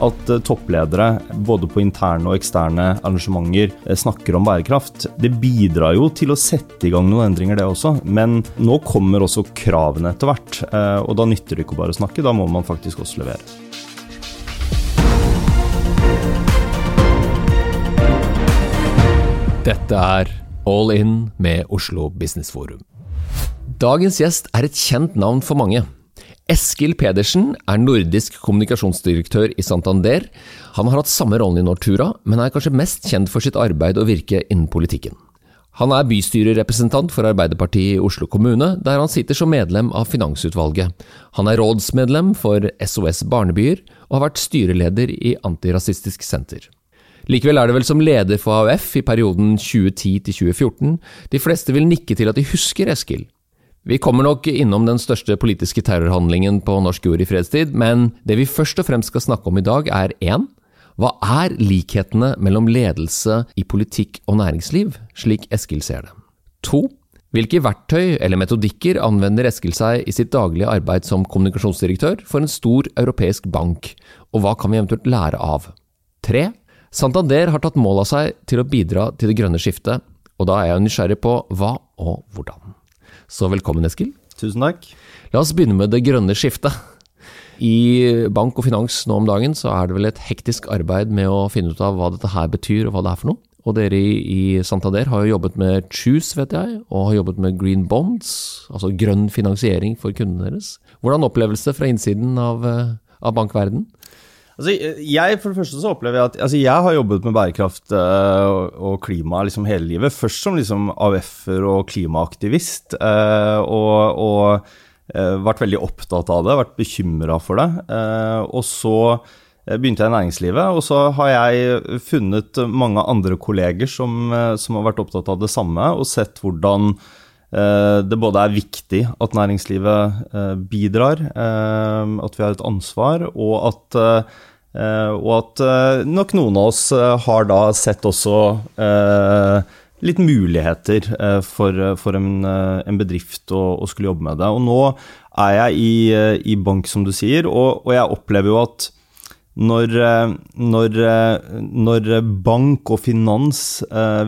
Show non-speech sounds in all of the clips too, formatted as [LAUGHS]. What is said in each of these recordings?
at toppledere både på interne og eksterne arrangementer snakker om bærekraft. Det bidrar jo til å sette i gang noen endringer, det også. Men nå kommer også kravene etter hvert. Og da nytter det ikke bare å snakke, da må man faktisk også levere. Dette er All In med Oslo Business Forum. Dagens gjest er et kjent navn for mange. Eskil Pedersen er nordisk kommunikasjonsdirektør i Santander. Han har hatt samme rollen i Nortura, men er kanskje mest kjent for sitt arbeid og virke innen politikken. Han er bystyrerepresentant for Arbeiderpartiet i Oslo kommune, der han sitter som medlem av finansutvalget. Han er rådsmedlem for SOS Barnebyer, og har vært styreleder i Antirasistisk Senter. Likevel er det vel som leder for AUF i perioden 2010 til 2014 de fleste vil nikke til at de husker Eskil. Vi kommer nok innom den største politiske terrorhandlingen på norsk jord i fredstid, men det vi først og fremst skal snakke om i dag er 1. Hva er likhetene mellom ledelse i politikk og næringsliv, slik Eskil ser det? 2. Hvilke verktøy eller metodikker anvender Eskil seg i sitt daglige arbeid som kommunikasjonsdirektør for en stor europeisk bank, og hva kan vi eventuelt lære av? 3. Santander har tatt mål av seg til å bidra til det grønne skiftet, og da er jeg nysgjerrig på hva og hvordan. Så velkommen, Eskil. Tusen takk. La oss begynne med det grønne skiftet. I bank og finans nå om dagen så er det vel et hektisk arbeid med å finne ut av hva dette her betyr og hva det er for noe. Og dere i Santander har jo jobbet med Choose, vet jeg, og har jobbet med Green Bonds, altså grønn finansiering for kundene deres. Hvordan oppleves det fra innsiden av, eh, av bankverden? Altså, jeg, for det første så opplever jeg at altså, jeg har jobbet med bærekraft uh, og klima liksom hele livet. Først som liksom AUF-er og klimaaktivist. Uh, og, og uh, vært veldig opptatt av det, vært bekymra for det. og så begynte jeg i næringslivet, og så har jeg funnet mange andre kolleger som, som har vært opptatt av det samme, og sett hvordan det både er viktig at næringslivet bidrar, at vi har et ansvar, og at og at uh, nok noen av oss uh, har da sett også litt muligheter for, for en, en, bedrift å, å, skulle jobbe med det. Og nå er jeg i, i bank, som du sier, og, og, jeg opplever jo at når, når, når bank og finans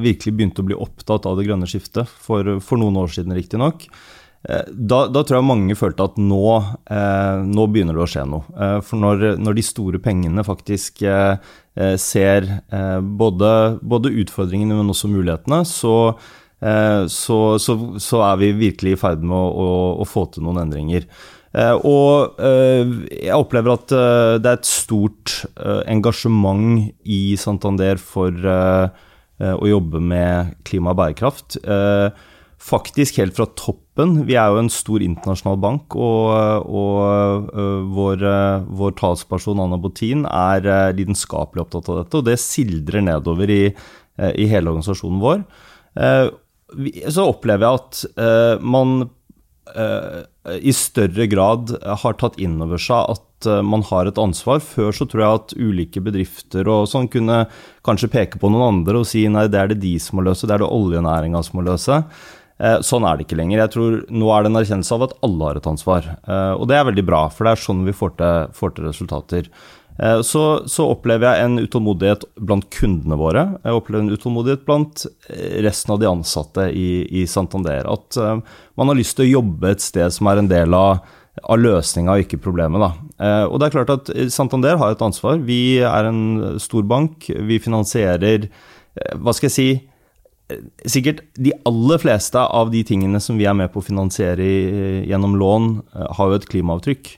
virkelig begynte å bli opptatt av det grønne skiftet, for, for noen år siden riktignok, Eh, da, da, tror jeg mange følte at nå, eh, nå begynner det å skje noe. Eh, for når, når, de store pengene faktisk eh, eh ser eh, både, både, utfordringene, men også mulighetene, så, så, så, så, er vi virkelig i ferd med å, å, å få til noen endringer. og jeg opplever at det er et stort engasjement i Santander for å jobbe med klima og bærekraft. Faktisk helt fra toppen. Vi er jo en stor internasjonal bank, og, og vår, vår, talsperson Anna Botin er lidenskapelig opptatt av dette, og det sildrer nedover i, i hele organisasjonen vår. Så opplever jeg at man i større grad har tatt inn over seg at man har et ansvar. Før så tror jeg at ulike bedrifter og sånn kunne kanskje peke på noen andre og si nei, det er det de som må løse, det er det oljenæringa som må løse. Eh, sånn er det ikke lenger. Jeg tror Nå er det en erkjennelse av at alle har et ansvar. Eh, og det er veldig bra, for det er sånn vi får til, får til resultater. Eh, så, så, opplever jeg en utålmodighet blant kundene våre. Jeg opplever en utålmodighet blant resten av de ansatte i, i Santander. At man har lyst til å jobbe et sted som er en del av, av løsninga ikke problemet. Da. Og det er klart at Santander har et ansvar. Vi er en stor bank. Vi finansierer hva skal jeg si, sikkert de aller fleste av de tingene som vi er med på å finansiere gjennom lån, eh, har jo et klimaavtrykk.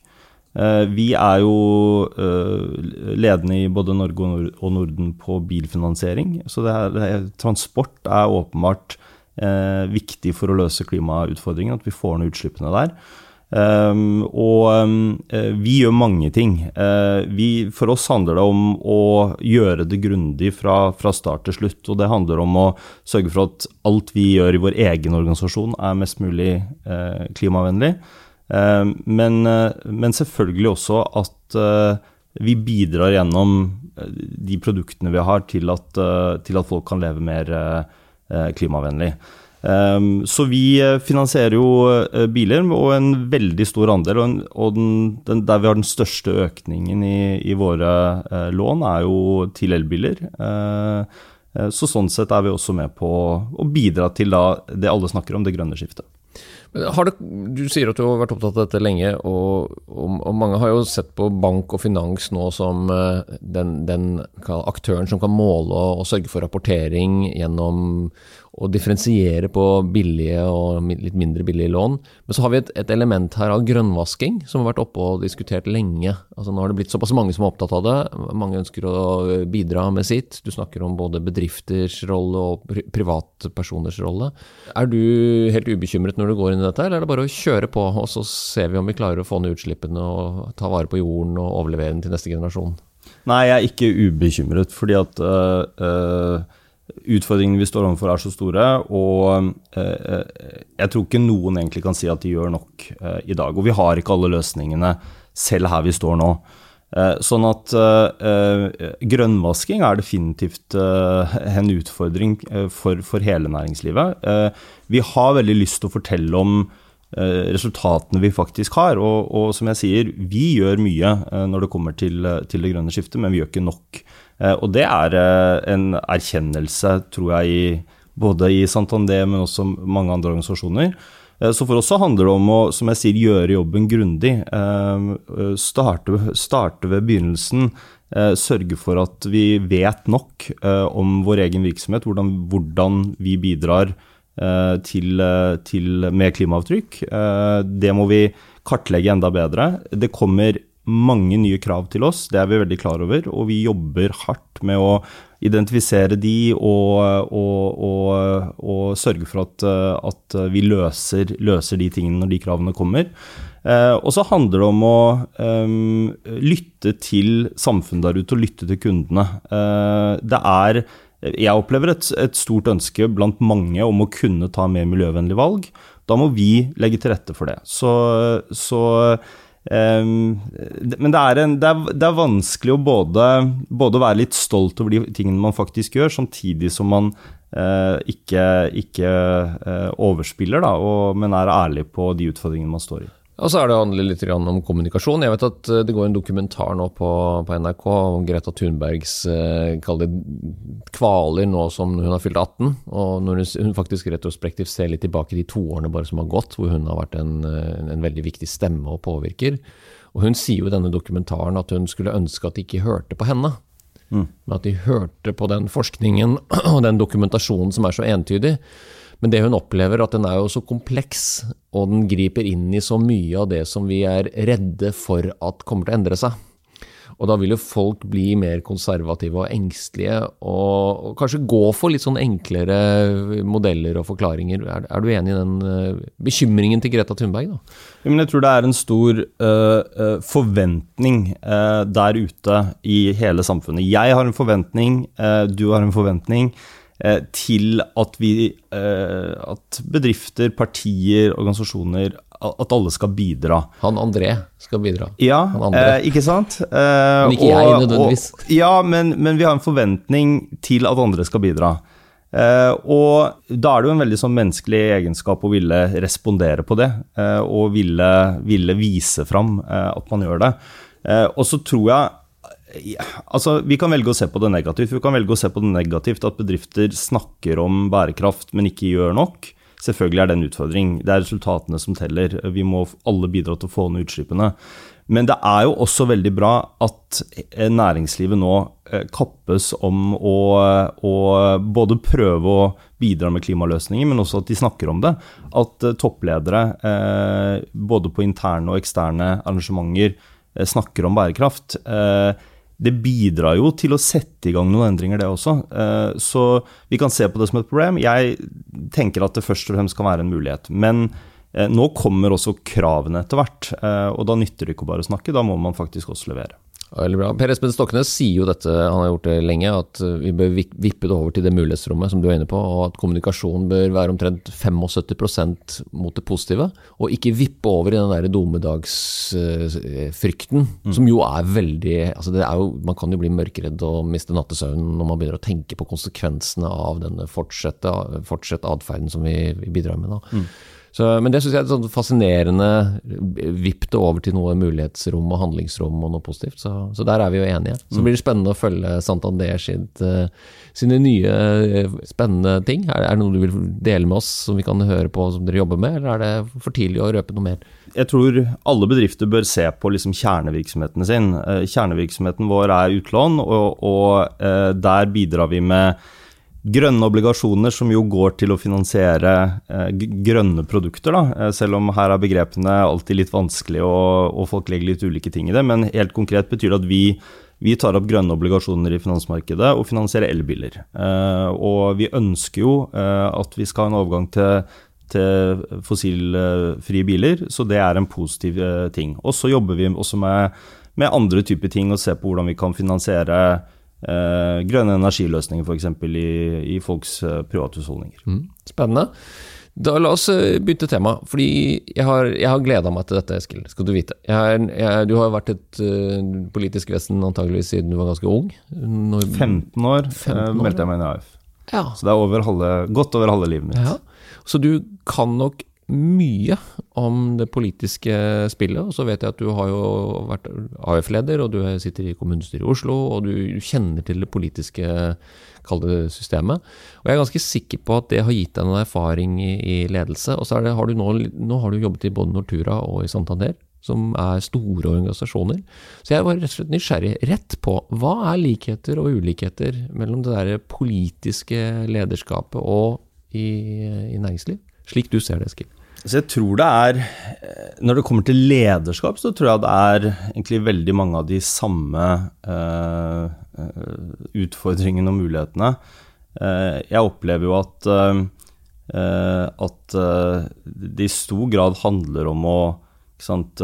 Eh, vi er jo eh, ledende i både Norge og Norden på bilfinansiering. Så er, transport er åpenbart viktig for å løse klimautfordringen, at vi får ned utslippene der. Um, og um, vi gjør mange ting. Uh, vi, for oss handler det om å gjøre det grundig fra, fra, start til slutt. Og det handler om å sørge for at alt vi gjør i vår egen organisasjon er mest mulig uh, klimavennlig. Uh, men, men, selvfølgelig også at vi bidrar gjennom de produktene vi har, til at, til at folk kan leve mer klimavennlig. Um, så vi finansierer jo biler, og en veldig stor andel, og, den, den, der vi har den største økningen i, i våre uh, lån, er jo til elbiler. Så sånn sett er vi også med på å bidra til det alle snakker om, det grønne skiftet. Det, du sier at du har vært opptatt av dette lenge, og, og, og, mange har jo sett på bank og finans nå som den, den aktøren som kan måle og, og sørge for rapportering gjennom å differensiere på billige og litt mindre billige lån. Men så har vi et, et, element her av grønnvasking, som har vært oppe og diskutert lenge. Altså Nå har det blitt såpass mange som er opptatt av det. Mange ønsker å bidra med sitt. Du snakker om både bedrifters rolle og privatpersoners rolle. Er du helt ubekymret når du går inn i dette, eller er det bare å kjøre på, og så ser vi om vi klarer å få ned utslippene og ta vare på jorden og overlevere den til neste generasjon? Nei, jeg er ikke ubekymret, fordi at øh, øh utfordringene vi står overfor er så store, og eh, jeg tror ikke noen egentlig kan si at de gjør nok eh, i dag. Og vi har ikke alle løsningene selv her vi står nå. Eh, sånn at grønnvasking er definitivt en utfordring for, for hele næringslivet. vi har veldig lyst til å fortelle om resultatene vi faktisk har. Og, og, som jeg sier, vi gjør mye når det kommer til, til det grønne skiftet, men vi gjør ikke nok. Eh, og det er eh, en erkjennelse, tror jeg, både i Santander, men også mange andre organisasjoner. Eh, så for oss så handler det om å som jeg sier, gjøre jobben grundig. Starte, starte ved begynnelsen. Sørge for at vi vet nok om vår egen virksomhet, hvordan, hvordan vi bidrar til, til, med klimaavtrykk. Det må vi kartlegge enda bedre. Det kommer mange nye krav til oss, det er vi veldig klar over. Og vi jobber hardt med å identifisere de og, og, og, og sørge for at, at vi løser, løser, de tingene når de kravene kommer. Eh, og så handler det om å um, lytte til samfunnet der ute og lytte til kundene. Eh, det er jeg opplever et, et, stort ønske blant mange om å kunne ta mer miljøvennlige valg. Da må vi legge til rette for det. Så, så Um, men det er, en, det, er, det er, vanskelig å både, både, være litt stolt over de tingene man faktisk gjør, samtidig som man uh, ikke, ikke uh, overspiller, da, og, men er ærlig på de utfordringene man står i. Og så er det handler litt om kommunikasjon. Jeg vet at eh, det går en dokumentar nå på, på NRK om Greta Thunbergs eh, det kvaler nå som hun har fylt 18. Og når hun, faktisk retrospektivt ser litt tilbake de to årene bare som har gått, hvor hun har vært en, eh, en veldig viktig stemme og påvirker. Og hun sier jo i denne dokumentaren at hun skulle ønske at de ikke hørte på henne. Mm. Men at de hørte på den forskningen [CLEARS THROAT] og den dokumentasjonen som er så entydig. Men det hun opplever, at den er jo så kompleks, og den griper inn i så mye av det som vi er redde for at kommer til å endre seg. Og da vil jo folk bli mer konservative og engstelige, og, kanskje gå for litt sånn enklere modeller og forklaringer. Er, er du enig i den uh, bekymringen til Greta Thunberg? da? Men jeg tror det er en stor uh, forventning uh, der ute i hele samfunnet. Jeg har en forventning, du har en forventning. Eh, til at vi eh, At bedrifter, partier, organisasjoner At alle skal bidra. Han André skal bidra. Ja, eh, ikke sant? men ikke og, jeg, nødvendigvis. Og, ja, men, men, vi har en forventning til at andre skal bidra. og da er det jo en veldig sånn menneskelig egenskap å ville respondere på det, og ville, ville vise fram at man gjør det. og så tror jeg altså, Vi kan velge å se på det negativt. Vi kan velge å se på det negativt at bedrifter snakker om bærekraft, men ikke gjør nok. Selvfølgelig er det en utfordring. Det er resultatene som teller. Vi må alle bidra til å få ned utslippene. Men det er jo også veldig bra at næringslivet nå eh, kappes om å, å både prøve å bidra med klimaløsninger, men også at de snakker om det. At eh, toppledere, eh, både på interne og eksterne arrangementer, snakker om bærekraft det bidrar jo til å sette i gang noen endringer, det også. Eh, så vi kan se på det som et problem. Jeg tenker at det først og fremst kan være en mulighet. Men eh, nå kommer også kravene etter hvert, eh, og da nytter det ikke bare å snakke, da må man faktisk også levere. Per Espen Stoknes sier jo dette, han har gjort det lenge, at vi bør vippe det over til det mulighetsrommet som du er inne på, og at kommunikasjon bør være omtrent 75 mot det positive, og ikke vippe over i den der domedagsfrykten, mm. som jo er veldig altså det er jo, Man kan jo bli mørkredd og miste nattesøvnen når man begynner å tenke på konsekvensene av denne fortsette, fortsette atferden som vi, vi, bidrar med. da. Mm. Så, men det syns jeg er sånn fascinerende. Vipp det over til noe mulighetsrom og handlingsrom og noe positivt. Så, så der er vi jo enige. Så mm. blir det spennende å følge Santander sitt, uh, sine nye uh, spennende ting. Er, er, det noe du vil dele med oss som vi kan høre på som dere jobber med, eller er det for tidlig å røpe noe mer? Jeg tror alle bedrifter bør se på liksom kjernevirksomheten sin. Uh, kjernevirksomheten vår er utlån, og, og der bidrar vi med grønne obligasjoner, som jo går til å finansiere eh, grønne produkter, da. Eh, selv om her er begrepene alltid litt vanskelig, og, og, folk legger litt ulike ting i det. Men helt konkret betyr det at vi, vi tar opp grønne obligasjoner i finansmarkedet og finansierer elbiler. Eh, og vi ønsker jo at vi skal ha en overgang til, til fossilfrie biler, så det er en positiv ting. Og så jobber vi også med, med andre typer ting og ser på hvordan vi kan finansiere grønne energiløsninger f.eks. I, i folks private privathusholdninger. Mm, spennende. Da La oss eh, bytte tema. fordi Jeg har, jeg har gleda meg til dette, Eskil. skal Du vite. Jeg, jeg, du har vært et uh, politisk vesen antageligvis siden du var ganske ung. Når, 15 år, 15 år meldte jeg meg inn i AF. Ja. Så det er over halve, godt over halve livet mitt. Ja. Så du kan nok mye om det politiske spillet. Og så vet jeg at du har jo vært AUF-leder, og du sitter i kommunestyret i Oslo, og du kjenner til det politiske kalde systemet. Og jeg er ganske sikker på at det har gitt deg noen erfaring i, ledelse. Og så det, har du nå, nå har du jobbet i både Nortura og i Santander som er store organisasjoner. Så jeg var rett og slett nysgjerrig rett på hva er likheter og ulikheter mellom det der politiske lederskapet og i, i næringsliv? Slik du ser det, Eskil. Så jeg tror det er Når det kommer til lederskap, så tror jeg det er egentlig veldig mange av de samme uh, utfordringene og mulighetene. Uh, jeg opplever jo at, uh, at det i stor grad handler om å sant,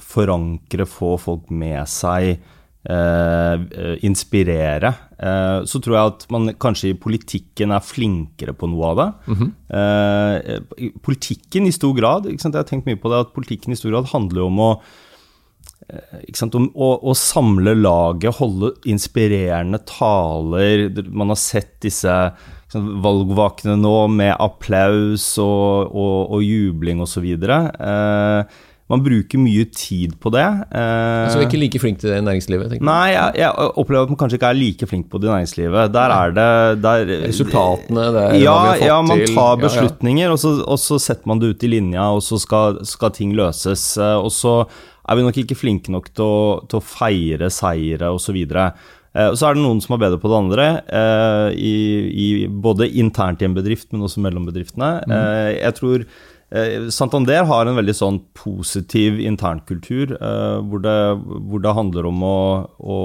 forankre, få folk med seg Uh, inspirere, eh, så tror jeg at man kanskje i politikken er flinkere på noe av det. Mm -hmm. eh, politikken i stor grad, jeg har tenkt mye på det, at politikken i stor grad handler om å sant, om å, å, samle laget, holde inspirerende taler. Man har sett disse sant, valgvakene nå med applaus og, og, og jubling osv. Uh, man bruker mye tid på det. Eh, så du er ikke like flink til det i næringslivet? Nei, jeg, jeg, opplever at man kanskje ikke er like flink på det i næringslivet. Der er det der, Resultatene, det er ja, hva vi har fått til ja, man tar beslutninger, ja, ja. Og, så, og, så, setter man det ut i linja, og så skal, skal ting løses. Eh, og så er vi nok ikke flinke nok til å, til å feire seire osv. Og så er det noen som er bedre på det andre, i, i, både internt i en bedrift, men også mellom bedriftene. Mm. Jeg tror Eh, Santander har en veldig sånn positiv internkultur, eh, hvor, det, hvor det handler om å, å,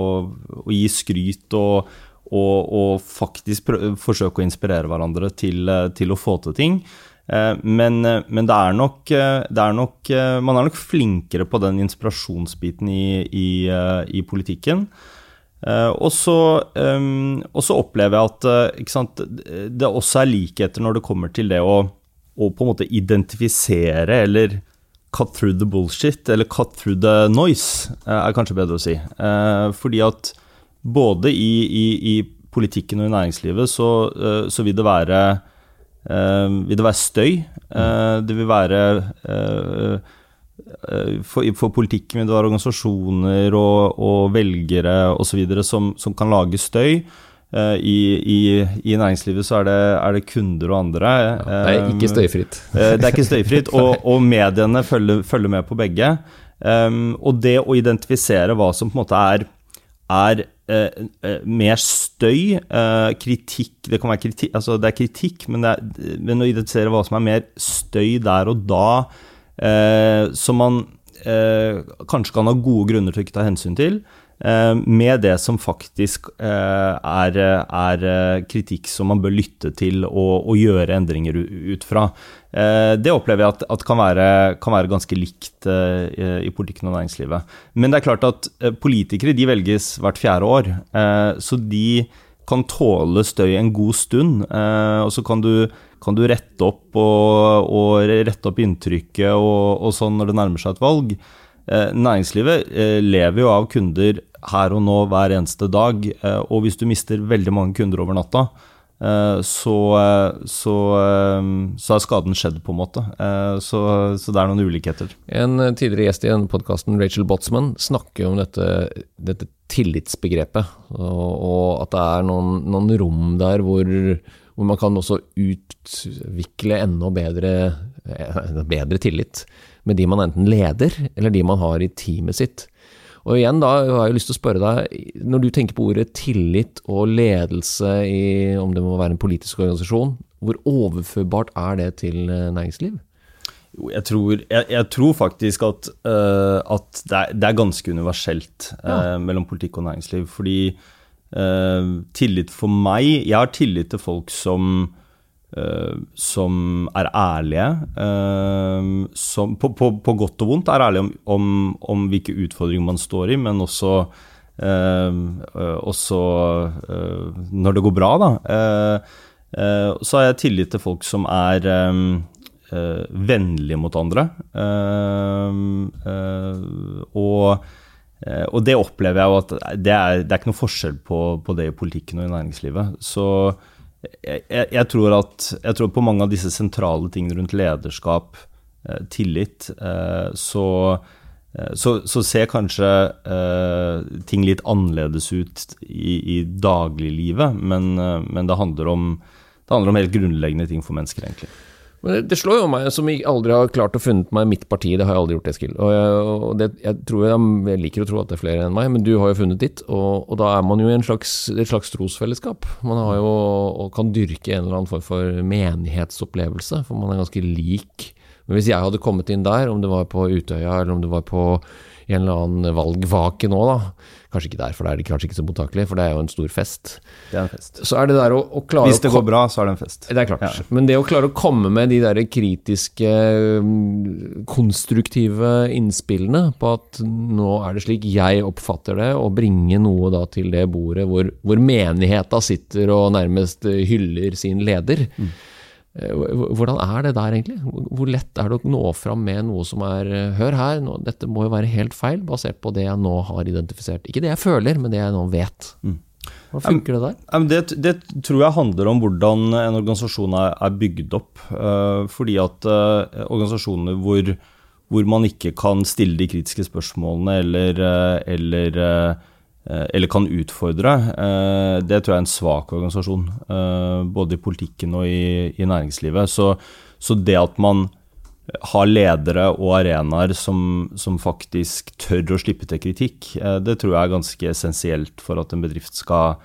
å gi skryt og, og, og faktisk prøve, forsøke å inspirere hverandre til, eh, til, å få til ting. Men, men det, er nok, det er nok, Man er nok flinkere på den inspirasjonsbiten i, i, i politikken. Og så, opplever jeg at sant, det også er likheter når det kommer til det å å på en måte identifisere eller cut through the bullshit, eller cut through the noise, eh, er kanskje bedre å si. Eh, fordi at både i, i, i politikken og i næringslivet så, eh, så vil det være vil det være støy. Det vil være for, for politikken vil det være organisasjoner og, og velgere osv. Som, som kan lage støy. Eh, I, i, I, næringslivet så er det, er det, kunder og andre. Ja, det er ikke støyfritt. [LAUGHS] Eh, det er ikke støyfritt, og, og mediene følger, følger, med på begge. Um, og det å identifisere hva som på en måte er, er mer støy, kritikk Det kan være kritikk, altså det er kritikk, men, er, men, å identifisere hva som er mer støy der og da, som man kanskje kan ha gode grunner til å ikke ta hensyn til, med det som faktisk er, er, kritikk som man bør lytte til og, og gjøre endringer ut fra. Det opplever jeg at, at kan, være, kan, være, ganske likt i politikken og næringslivet. Men det er klart at politikere de velges hvert fjerde år, så de kan tåle støy en god stund. Og så kan du kan du rette opp, og, og rette opp inntrykket og, og, sånn når det nærmer seg et valg. Eh, næringslivet eh, lever jo av kunder her og nå hver eneste dag, eh, og hvis du mister veldig mange kunder over natta, så, så, så, er skaden skjedd, på en måte. Så, så, det er noen ulikheter. En tidligere gjest i denne podkasten, Rachel Botsman, snakker om dette, dette tillitsbegrepet, og, og, at det er noen, noen rom der hvor hvor man kan også utvikle enda bedre, bedre tillit med de man enten leder, eller de man har i teamet sitt. Og igjen da jeg har jeg lyst til å spørre deg, når du tenker på ordet tillit og ledelse i om det må være en politisk organisasjon, hvor overførbart er det til eh, næringsliv? Jo, jeg tror, jeg, jeg tror faktisk at, uh, at det, er, det, er, ganske universelt uh, ja. mellom politikk og næringsliv. Fordi Uh, tillit for meg Jeg har tillit til folk som, uh, som er ærlige. Uh, som på, på, på, godt og vondt er ærlige om, om, om, hvilke utfordringer man står i, men også, også når det går bra, da. så har jeg tillit til folk som er um, vennlige mot andre. og og det opplever jeg jo at det er, det er ikke noe forskjell på, på, det i politikken og i næringslivet. Så jeg, jeg, tror at, jeg, tror på mange av disse sentrale tingene rundt lederskap, eh, tillit, eh, så, så, så, ser kanskje ting litt annerledes ut i, i dagliglivet, men, men det, handler om, det handler om helt grunnleggende ting for mennesker, egentlig. Det slår jo meg som jeg aldri har klart å funnet meg mitt parti, det har jeg aldri gjort, Eskil. Og, jeg, og det, jeg, tror jeg, jeg, liker å tro at det er flere enn meg, men du har jo funnet ditt. Og, og da er man jo i slags, et slags trosfellesskap. Man har jo, og kan dyrke en eller annen form for menighetsopplevelse, for man er ganske lik. Men hvis jeg hadde kommet inn der, om det var på Utøya eller om det var på en eller annen valgvake nå, da. Kanskje ikke der, for da er de kanskje ikke så mottakelige, for det er jo en stor fest. Det er en fest. Så er det der å, å klare Hvis det går bra, så er det en fest. Det er klart. Ja. Men det å klare å komme med de der kritiske, mm, konstruktive innspillene på at nå er det slik jeg oppfatter det, og bringe noe da til det bordet hvor, hvor menigheta sitter og nærmest hyller sin leder. Mm hvordan er det der egentlig? Hvor lett er det å nå fram med noe som er eh, Hør her, nå, dette må jo være helt feil, basert på det jeg nå har identifisert. Ikke det jeg føler, men det jeg nå vet. Hva funker det der? Det, det, tror jeg handler om hvordan en organisasjon er, er bygd opp. Uh, fordi at organisasjoner hvor, hvor, man ikke kan stille de kritiske spørsmålene eller, eller Eh, eller kan utfordre, eh, det tror jeg er en svak organisasjon. Eh, både i politikken og i, næringslivet. Så, så, det at man har ledere og arenaer som, som, faktisk tør å slippe til kritikk, det tror jeg er ganske essensielt for at en bedrift skal,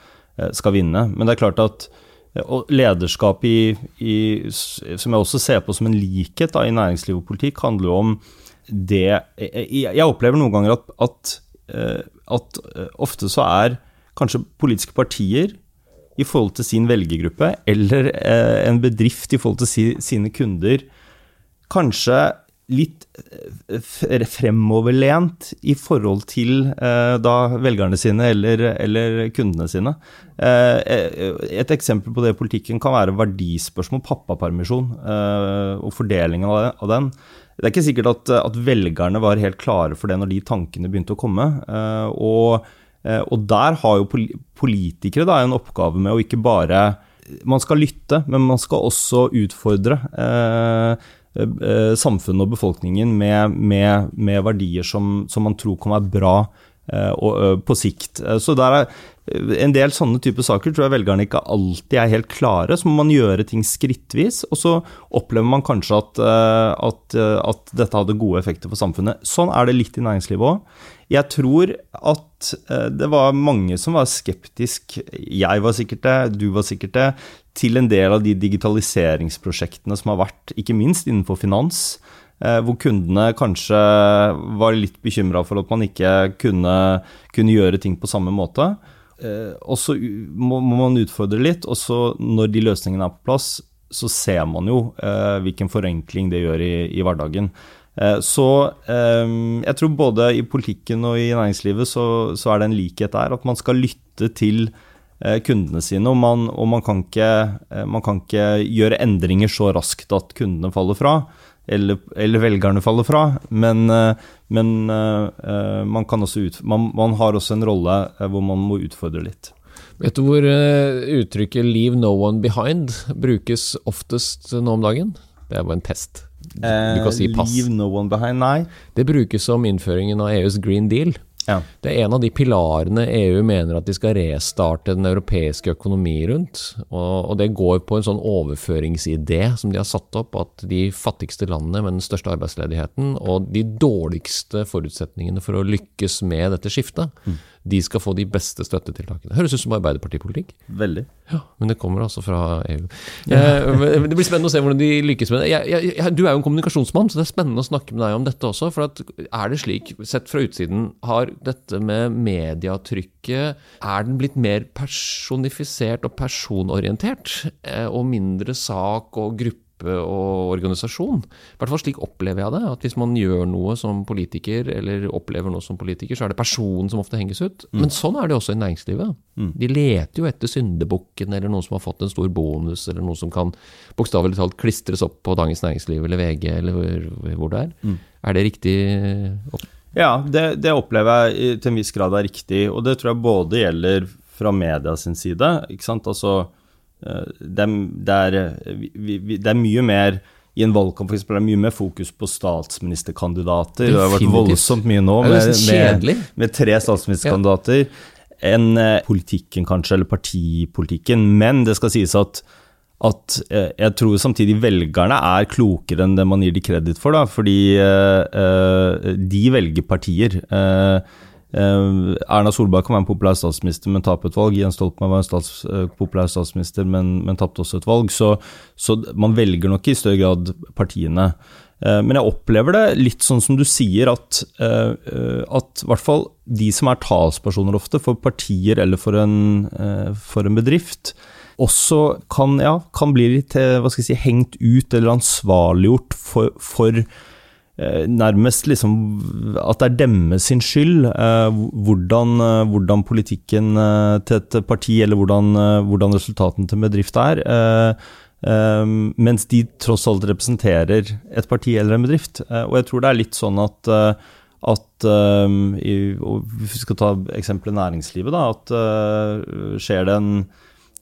skal vinne. Men det er klart at lederskap i, i, som jeg også ser på som en likhet da, i næringsliv og politikk, handler jo om det Jeg, opplever noen ganger at, at Eh, at eh, ofte så er kanskje politiske partier i forhold til sin velgergruppe, eller eh, en bedrift i forhold til sine kunder, kanskje litt fremoverlent i forhold til da velgerne sine eller, eller kundene sine. et eksempel på det i politikken kan være verdispørsmål, pappapermisjon og fordelingen av den. Det er ikke sikkert at, at, velgerne var helt klare for det når de tankene begynte å komme. Eh, og, eh, og der har jo politikere da, en oppgave med å ikke bare Man skal lytte, men man skal også utfordre eh, samfunnet og befolkningen med, med, med verdier som, som, man tror kan være bra og, på sikt. Så der er en del sånne typer saker tror jeg velgerne ikke alltid er helt klare. Så må man gjøre ting skrittvis, og så opplever man kanskje at, eh, at, eh, at dette hadde gode effekter for samfunnet. Sånn er det litt i næringslivet òg. Jeg tror at eh, det var mange som var skeptisk, jeg var sikkert det, du var sikkert det, til en del av de digitaliseringsprosjektene som har vært, ikke minst innenfor finans. Hvor kundene kanskje var litt bekymra for at man ikke kunne, kunne, gjøre ting på samme måte. og så må, man utfordre litt, og så når de løsningene er på plass, så ser man jo hvilken forenkling det gjør i, i hverdagen. Så jeg tror både i politikken og i næringslivet så, så, er det en likhet der. At man skal lytte til Eh, kundene sine. Og, man, og man, kan ikke, eh, man, kan ikke, gjøre endringer så raskt at kundene faller fra, eller, eller velgerne faller fra. Men, eh, men man, ut, man, man, har også en rolle hvor man må utfordre litt. Vet du hvor uttrykket 'leave no one behind' brukes oftest nå om dagen? Det er bare en test. Du kan si pass. Leave no one behind, nei. Det brukes som innføringen av EUs green deal. Ja. Det er en av de pilarene EU mener at de skal restarte den europeiske økonomi rundt. Og, og, det går på en sånn overføringsidé som de har satt opp, at de fattigste landene med den største arbeidsledigheten og de dårligste forutsetningene for å lykkes med dette skiftet, mm de skal få de beste støttetiltakene. Høres ut som Arbeiderpartipolitikk. Veldig. Ja, Men det kommer altså fra EU. Eh, det blir spennende å se hvordan de lykkes med det. Jeg, jeg, du er jo en kommunikasjonsmann, så det er spennende å snakke med deg om dette også. For er det slik, sett fra utsiden, har dette med mediatrykket Er den blitt mer personifisert og personorientert? Eh, og mindre sak og gruppe? Og organisasjon. I hvert fall slik opplever jeg det. At hvis man gjør noe som politiker, eller opplever noe som politiker, så er det personen som ofte henges ut. Mm. Men sånn er det også i næringslivet. Mm. De leter jo etter syndebukken, eller noen som har fått en stor bonus, eller noe som kan bokstavelig talt klistres opp på Dagens Næringsliv eller VG, eller hvor, det er. Mm. Er det riktig? Opp? Ja, det, det, opplever jeg til en viss grad er riktig. Og det tror jeg både gjelder fra media sin side. ikke sant, altså Eh, det er, det, er, det er, mye mer i en valgkamp for eksempel, det er mye mer fokus på statsministerkandidater. Det har vært voldsomt mye nå med, med, med tre statsministerkandidater. Ja. Enn eh, politikken, kanskje, eller partipolitikken. Men det skal sies at, at eh, jeg tror samtidig velgerne er klokere enn det man gir de kreditt for. Da, fordi eh, de velger partier. Uh, Erna Solberg kan være en populær statsminister, men tape et valg. Jens Stoltenberg var en stats, uh, populær statsminister, men, men tapte også et valg. Så, så, man velger nok i større grad partiene. Uh, men jeg opplever det litt sånn som du sier, at, at hvert fall de som er talspersoner ofte for partier eller for en, for en bedrift, også kan, ja, kan bli litt si, hengt ut eller ansvarliggjort for, for Eh, nærmest liksom at det er deres sin skyld eh, hvordan, eh, hvordan, politikken til et parti eller hvordan, hvordan resultatene til en bedrift er. mens de tross alt representerer et parti eller en bedrift. og jeg tror det er litt sånn at, at Hvis vi skal ta eksempelet næringslivet, da, at skjer det en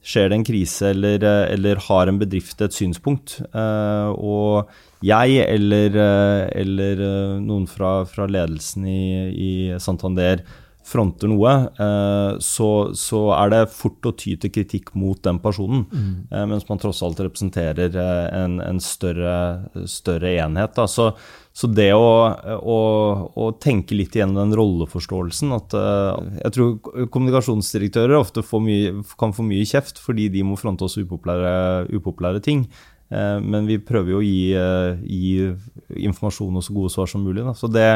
skjer det en krise eller, eller, har en bedrift et synspunkt, og jeg eller, eh, eller eh, noen fra, fra ledelsen i, i, Santander fronter noe, eh, så, så, er det fort å ty til kritikk mot den personen. Mm. Mens man tross alt representerer en, en større, større, enhet. Da. Så, så det å, å, å, tenke litt igjennom den rolleforståelsen at Jeg tror kommunikasjonsdirektører ofte mye, kan få mye kjeft fordi de må fronte oss upopulære, upopulære ting. Eh, men vi prøver jo å gi, eh, gi informasjon og så gode svar som mulig. Da. Så det,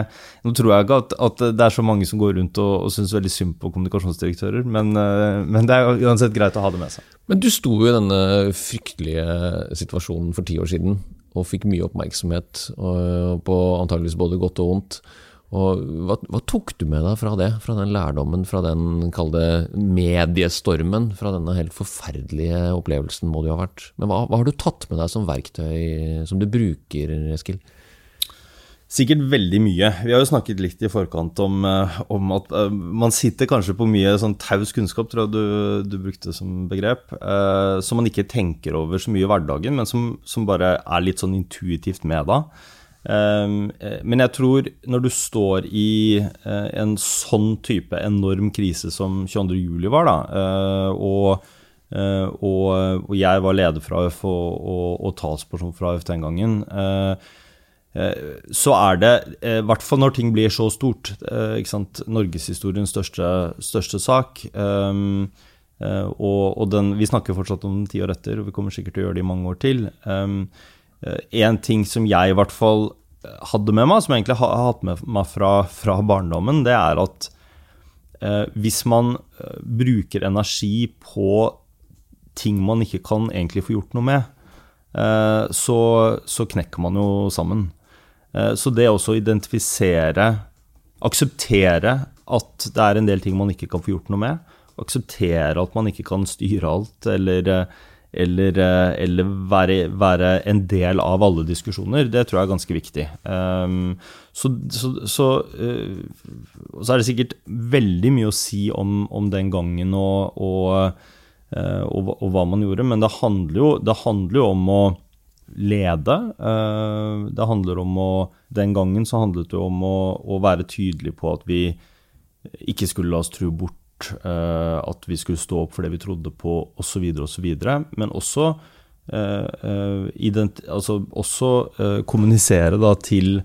nå tror jeg ikke at, at, det er så mange som går rundt og, og syns veldig synd på kommunikasjonsdirektører, men, eh, men, det er uansett greit å ha det med seg. Men du sto jo i denne fryktelige situasjonen for ti år siden og fikk mye oppmerksomhet på antageligvis både godt og vondt. Og hva, hva, tok du med deg fra det, fra den lærdommen, fra den kall mediestormen, fra denne helt forferdelige opplevelsen må jo ha vært. Men hva, hva, har du tatt med deg som verktøy som du bruker, Eskil? Sikkert veldig mye. Vi har jo snakket litt i forkant om, eh, om at uh, man sitter kanskje på mye sånn taus kunnskap, tror jeg du, du brukte som begrep, eh, som man ikke tenker over så mye i hverdagen, men som, som bare er litt sånn intuitivt med da. Ehm, eh, men jeg tror når du står i eh, en sånn type enorm krise som 22.07 var, da, eh, og, og, og, jeg var leder fra AUF og, og, og talsperson fra AUF den gangen, så er det, i hvert fall når ting blir så stort, ikke sant, norgeshistoriens største, største sak og den, Vi snakker fortsatt om den ti år etter, og vi kommer sikkert til å gjøre det i mange år til. Um, en ting som jeg i hvert fall hadde med meg, som jeg egentlig har hatt med meg fra, fra barndommen, det er at eh, hvis man eh, bruker energi på ting man ikke kan egentlig få gjort noe med, eh, så, så, knekker man jo sammen. Eh, så det også å identifisere, akseptere at det er en del ting man ikke kan få gjort noe med, akseptere at man ikke kan styre alt, eller eh, eller, eh, eller være, være, en del av alle diskusjoner, det tror jeg er ganske viktig. Um, så, så, så, uh, så, er det sikkert veldig mye å si om, om den gangen og, og, uh, og, og, hva man gjorde, men det handler jo, det handler jo om å lede. Uh, det handler om å Den gangen så handlet det om å, å være tydelig på at vi ikke skulle la oss true bort Eh, at vi skulle stå opp for det vi trodde på, osv., osv. Men også, eh, eh, altså også kommunisere da til,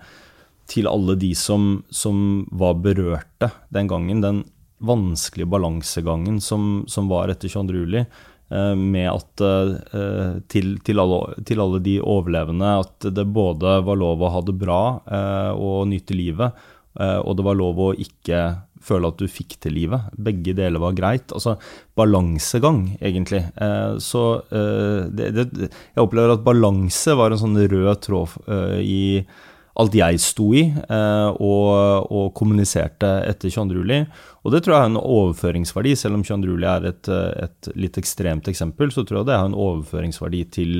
til alle de som, som, var berørte den gangen. Den vanskelige balansegangen som, som var etter 22. juli. Med at til, til, alle, til, alle, de overlevende at det både var lov å ha det bra og nyte livet, og det var lov å ikke føle at du fikk til livet. Begge deler var greit. Altså balansegang, egentlig. Eh, så eh, det, det, jeg opplever at balanse var en sånn rød tråd eh, i alt jeg sto i og, og kommuniserte etter 22. juli. Og det tror jeg har en overføringsverdi, selv om 22. juli er et, et, litt ekstremt eksempel, så tror jeg det har en overføringsverdi til,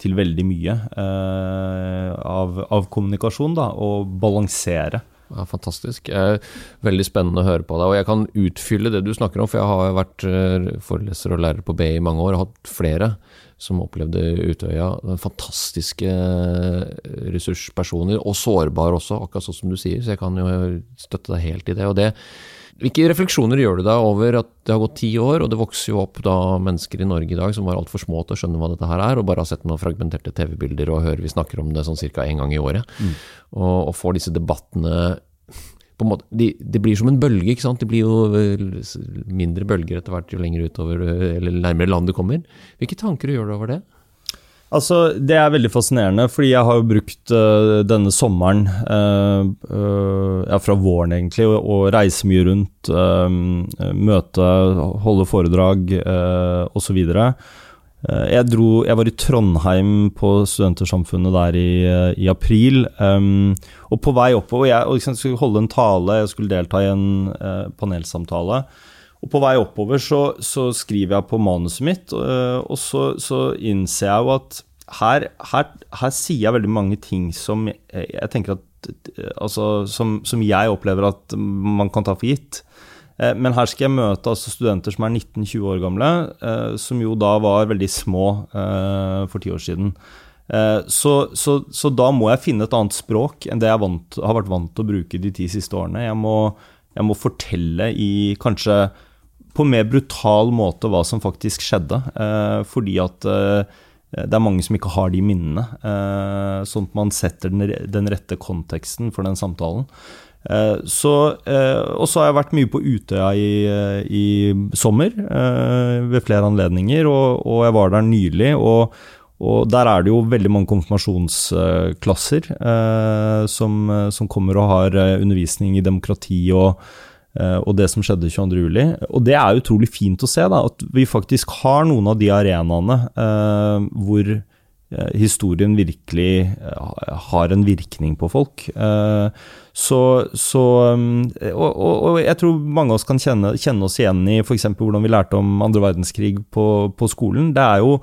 til veldig mye av, av kommunikasjon, da, og balansere. Ja, fantastisk. Veldig spennende å høre på deg. Og jeg kan utfylle det du snakker om, for jeg har vært eh, foreleser og lærer på BI i mange år og hatt flere som opplevde Utøya. Fantastiske eh, ressurspersoner, og sårbare også, akkurat sånn som du sier. Så jeg kan jo støtte deg helt i det. Og det hvilke refleksjoner gjør du deg over at det har gått ti år, og det vokser jo opp da mennesker i Norge i dag som var altfor små til å skjønne hva dette her er, og bare har sett noen fragmenterte TV-bilder og hører vi snakker om det sånn ca. én gang i året, mm. og, og, får disse debattene på en måte, de, Det blir som en bølge, ikke sant. Det blir jo mindre bølger etter hvert jo lenger utover eller nærmere land du kommer. Hvilke tanker gjør du over det? Altså, Det er veldig fascinerende, fordi jeg har jo brukt uh, denne sommeren, uh, uh, ja, fra våren egentlig, å reise mye rundt, møte, holde foredrag uh, osv. Jeg, dro, jeg var i Trondheim på Studentersamfunnet der i, i april. Um, og på vei oppover Jeg, og jeg skulle holde en tale, jeg skulle delta i en panelsamtale. Og på vei oppover så, så skriver jeg på manuset mitt, og, og så, så, innser jeg jo at her, her, her, sier jeg veldig mange ting som jeg, jeg tenker at Altså som, som, jeg opplever at man kan ta for gitt. Eh, men her skal jeg møte altså studenter som er 19-20 år gamle, eh, som jo da var veldig små eh, for ti år siden. Så, så, så, da må jeg finne et annet språk enn det jeg vant, har vært vant til å bruke de ti siste årene. Jeg må, jeg må fortelle i kanskje på en mer brutal måte hva som faktisk skjedde. Eh, fordi at eh, det er mange som ikke har de minnene. Eh, sånn at man setter den, den rette konteksten for den samtalen. Så, og så har jeg vært mye på Utøya i, i sommer ved flere anledninger, og, og, jeg var der nylig. og og der er det jo veldig mange konfirmasjonsklasser eh, som, som, kommer og har undervisning i demokrati og, Eh, og det som skjedde 22.07. Og det er utrolig fint å se, da, at vi faktisk har noen av de arenaene eh, hvor eh, historien virkelig eh, har en virkning på folk. Eh, så, så og, og, jeg tror mange av oss kan kjenne, kjenne oss igjen i f.eks. hvordan vi lærte om andre verdenskrig på, på, skolen. Det er jo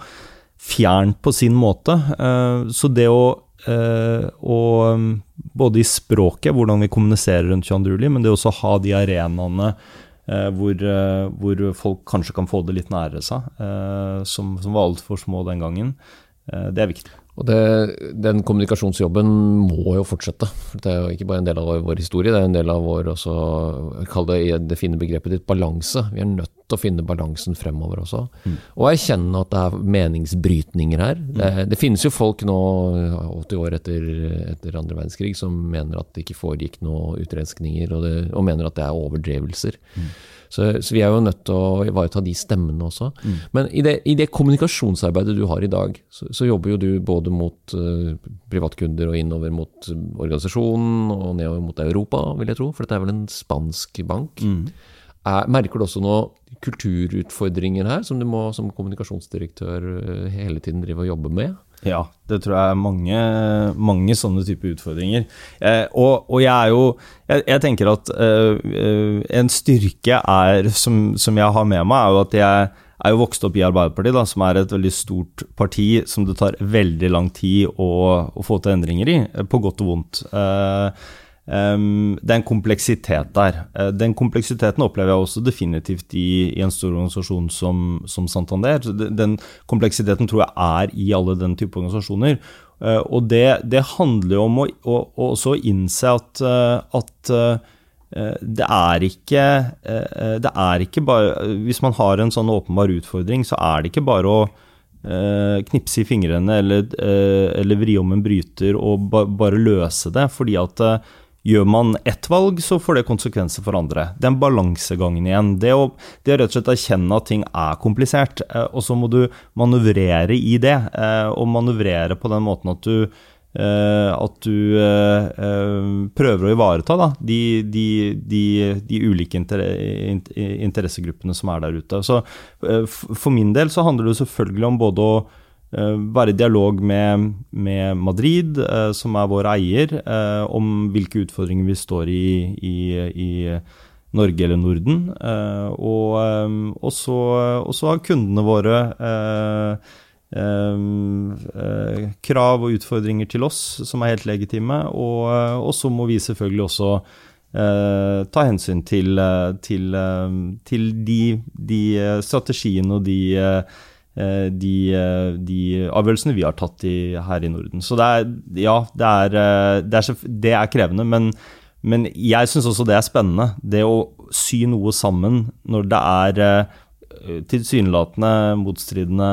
fjernt på sin måte. Eh, så det å og både i språket, hvordan vi kommuniserer rundt 22. juli, men det også å ha de arenaene eh, hvor, eh, hvor, folk kanskje kan få det litt nære seg, eh, som, som var altfor små den gangen. Eh, det er viktig. Og det, Den kommunikasjonsjobben må jo fortsette. Det er jo ikke bare en del av vår historie, det er en del av vår også, kall det i det fine begrepet ditt, balanse. Vi er nødt å finne balansen fremover også. Mm. Og erkjenne at det er meningsbrytninger her. Mm. Det, det, finnes jo folk nå, 80 år etter, etter andre verdenskrig, som mener at det ikke foregikk noen utrenskninger, og, det, og mener at det er overdrevelser. Mm. Så, så, vi er jo nødt til å ivareta de stemmene også. Mm. Men i det, i det, kommunikasjonsarbeidet du har i dag, så, så jobber jo du både mot uh, privatkunder og innover mot organisasjonen og nedover mot Europa, vil jeg tro. For dette er vel en spansk bank. Mm. Er, merker du også noen kulturutfordringer her, som du må som kommunikasjonsdirektør eh, hele tiden drive og jobbe med? Ja, det tror jeg er mange, mange sånne typer utfordringer. Eh, og, og, jeg er jo Jeg, jeg tenker at eh, en styrke er, som, som, jeg har med meg, er jo at jeg er jo vokst opp i Arbeiderpartiet, da, som er et veldig stort parti som det tar veldig lang tid å, å få til endringer i, på godt og vondt. Eh, Um, det er en kompleksitet der. Uh, den kompleksiteten opplever jeg også definitivt i, i en stor organisasjon som, som Santander. Den kompleksiteten tror jeg er i alle den type organisasjoner. Uh, og det, det, handler jo om å, å, å også innse at, uh, at det er, ikke, det er ikke bare Hvis man har en sånn åpenbar utfordring, så er det ikke bare å knipse i fingrene eller, eller vri om en bryter og ba, bare løse det. fordi at Gjør man ett valg, så får det konsekvenser for andre. Den balansegangen igjen. Det å, det å rett og slett erkjenne at ting er komplisert, eh, og så må du manøvrere i det. Eh, og manøvrere på den måten at du, eh, at du prøver å ivareta da, de, de, de, de, ulike interessegruppene som er der ute. Så for min del så handler det selvfølgelig om både å være i dialog med, med Madrid, eh, som er vår eier, eh, om hvilke utfordringer vi står i i, i Norge eller Norden. Og, og, så, og, så, har kundene våre krav og utfordringer til oss som er helt legitime. Og, og så må vi selvfølgelig også ta hensyn til, til, til de, de, strategiene og de Eh, de, eh, de, avgjørelsene vi har tatt i, her i Norden. Så det er, ja, det er, eh, det er, det er krevende, men, men jeg syns også det er spennende. Det å sy noe sammen når det er tilsynelatende motstridende,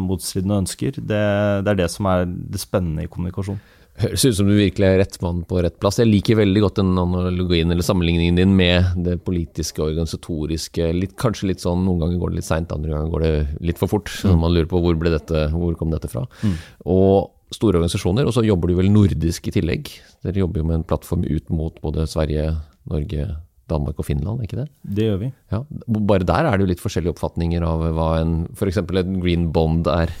motstridende ønsker, det, det, er det som er det spennende i kommunikasjon. Høres ut som du virkelig er rett mann på rett plass. Jeg liker veldig godt den analogien eller sammenligningen din med det politiske, organisatoriske. Litt, kanskje litt sånn, Noen ganger går det litt seint, andre ganger går det litt for fort. Mm. man lurer på hvor, ble dette, hvor kom dette fra. Mm. Og store organisasjoner, og så jobber du vel nordisk i tillegg. Dere jobber jo med en plattform ut mot både Sverige, Norge, Danmark og Finland, ikke det? Det gjør vi. Ja, bare der er det jo litt forskjellige oppfatninger av hva en f.eks. en green bond er.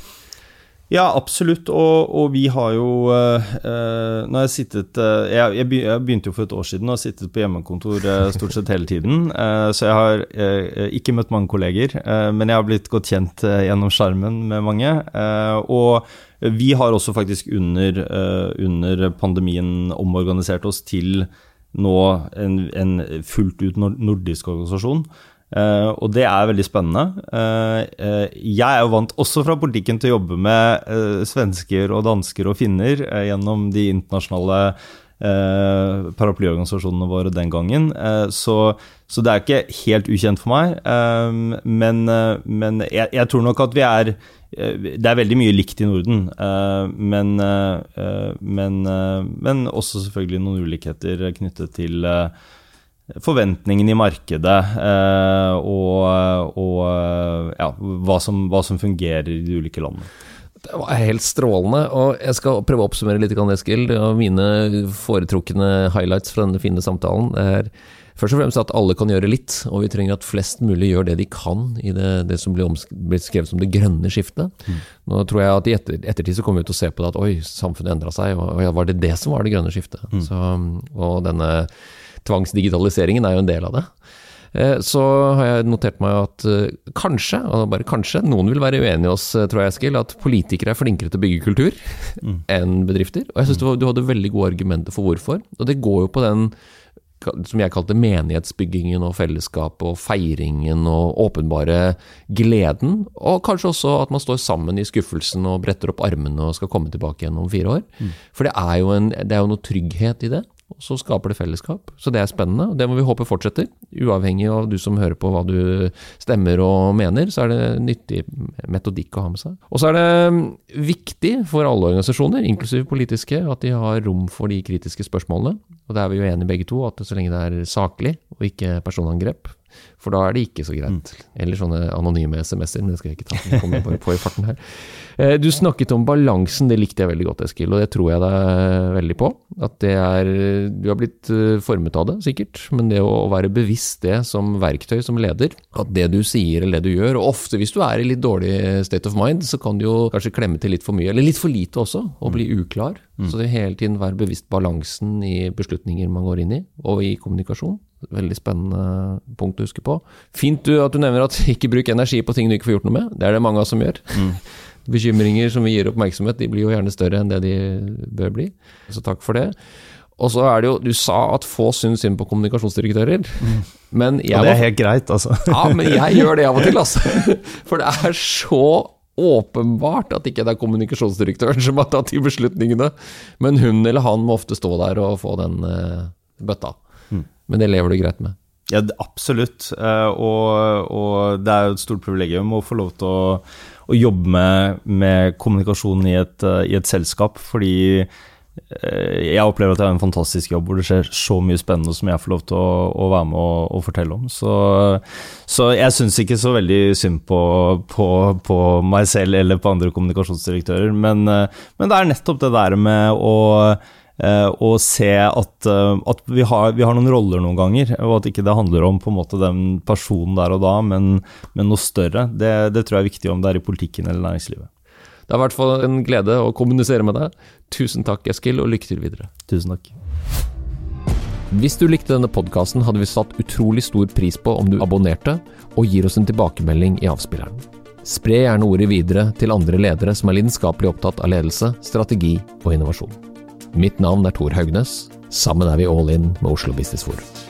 Ja, absolutt. Og, og, vi har jo uh, Når Nå har jeg sittet uh, jeg, jeg, begynte jo for et år siden og har sittet på hjemmekontor uh, stort sett hele tiden. [LAUGHS] Eh, så jeg har eh, ikke møtt mange kolleger, men jeg har blitt godt kjent gjennom skjermen med mange. og vi har også faktisk under, under pandemien omorganisert oss til nå en, en fullt ut nordisk organisasjon. Uh, og det er veldig spennende. Uh, uh, jeg er jo vant også fra politikken til å jobbe med svensker og dansker og finner gjennom de internasjonale paraplyorganisasjonene våre den gangen. Så, så, det er ikke helt ukjent for meg. men, men jeg, jeg, tror nok at vi er Det er veldig mye likt i Norden, men, men, men også selvfølgelig noen ulikheter knyttet til forventningene i markedet eh, og, og ja, hva, som, hva, som, fungerer i de ulike landene. Det var helt strålende, og jeg skal prøve å oppsummere litt, Eskil. Det mine foretrukne highlights fra denne fine samtalen. Det er først og fremst at alle kan gjøre litt, og vi trenger at flest mulig gjør det de kan i det, det som blir beskrevet som det grønne skiftet. Mm. Nå tror jeg at i etter, ettertid så kommer vi til å se på det at oi, samfunnet endra seg, og var det det som var det grønne skiftet? Mm. Så, og denne tvangsdigitaliseringen er jo en del av det. Eh, så har jeg notert meg at eh, kanskje, og bare kanskje, noen vil være uenig i oss, eh, tror jeg, Eskil, at politikere er flinkere til å bygge kultur [LAUGHS] mm. enn bedrifter. Og jeg syns du, hadde veldig gode argumenter for hvorfor. Og det går jo på den som jeg kalte menighetsbyggingen og fellesskapet og feiringen og åpenbare gleden. Og kanskje også at man står sammen i skuffelsen og bretter opp armene og skal komme tilbake igjen om fire år. Mm. For det er, en, det er, jo noe trygghet i det. Og så skaper det fellesskap. Så det er spennende, og det må vi håpe fortsetter. Uavhengig av du som hører på hva du stemmer og mener, så er det nyttig metodikk å ha med seg. Og så er det mm, viktig for alle organisasjoner, inklusiv politiske, at de har rom for de kritiske spørsmålene. Og det er vi jo enige begge to, at så lenge det er saklig og ikke personangrep, for da er det ikke så greit. Mm. Eller sånne anonyme SMS-er, men det skal jeg ikke ta. Kommer jeg bare på i farten her. Eh, du snakket om balansen, det likte jeg veldig godt, Eskil, og det tror jeg deg veldig på. At det er Du har blitt eh, formet av det, sikkert, men det å være bevisst det som verktøy, som leder, at det du sier eller det du gjør, og ofte hvis du er i litt dårlig state of mind, så kan du jo kanskje klemme til litt for mye, eller litt for lite også, og bli uklar. Mm. Så det hele tiden være bevisst balansen i beslutninger man går inn i, og i kommunikasjon. Veldig spennende punkt å huske på. Fint du, at du nevner at [LAUGHS] ikke bruk energi på ting du ikke får gjort noe med. Det er det mange av oss som gjør. Mm [LAUGHS] bekymringer som vi gir oppmerksomhet, de blir jo gjerne større enn det de bør bli. Så takk for det. Og så er det jo Du sa at få syns synd på kommunikasjonsdirektører. Mm. [LAUGHS] Men jeg og det er helt greit, altså. ja, men jeg gjør det av og til, altså. For det er så åpenbart at ikke det er kommunikasjonsdirektøren som har tatt de beslutningene. Men hun eller han må ofte stå der og få den uh, bøtta. Mm. Men det lever du greit med? Ja, absolutt. Uh, og, og, det er jo et stort privilegium å få lov til å å jobbe med, med kommunikasjon i et, uh, i et, selskap, fordi uh, jeg opplever at jeg har en fantastisk jobb hvor det skjer så mye spennende som jeg får lov til å, å være med og, og, fortelle om. Så, så jeg syns ikke så veldig synd på, på, på, meg selv eller på andre kommunikasjonsdirektører, men, men det er nettopp det der med å Eh, og se at, eh, at vi, har, vi, har, noen roller noen ganger, og at ikke det handler om på en måte den personen der og da, men, men noe større. Det, det, tror jeg er viktig om det er i politikken eller næringslivet. Det er i hvert fall en glede å kommunisere med deg. Tusen takk, Eskil, og lykke til videre. Tusen takk. Hvis du likte denne podkasten, hadde vi satt utrolig stor pris på om du abonnerte og gir oss en tilbakemelding i avspilleren. Spre gjerne ordet videre til andre ledere som er lidenskapelig opptatt av ledelse, strategi og innovasjon. Mitt navn er Tor Haugnes. Sammen er vi all in med Oslo Business Forum.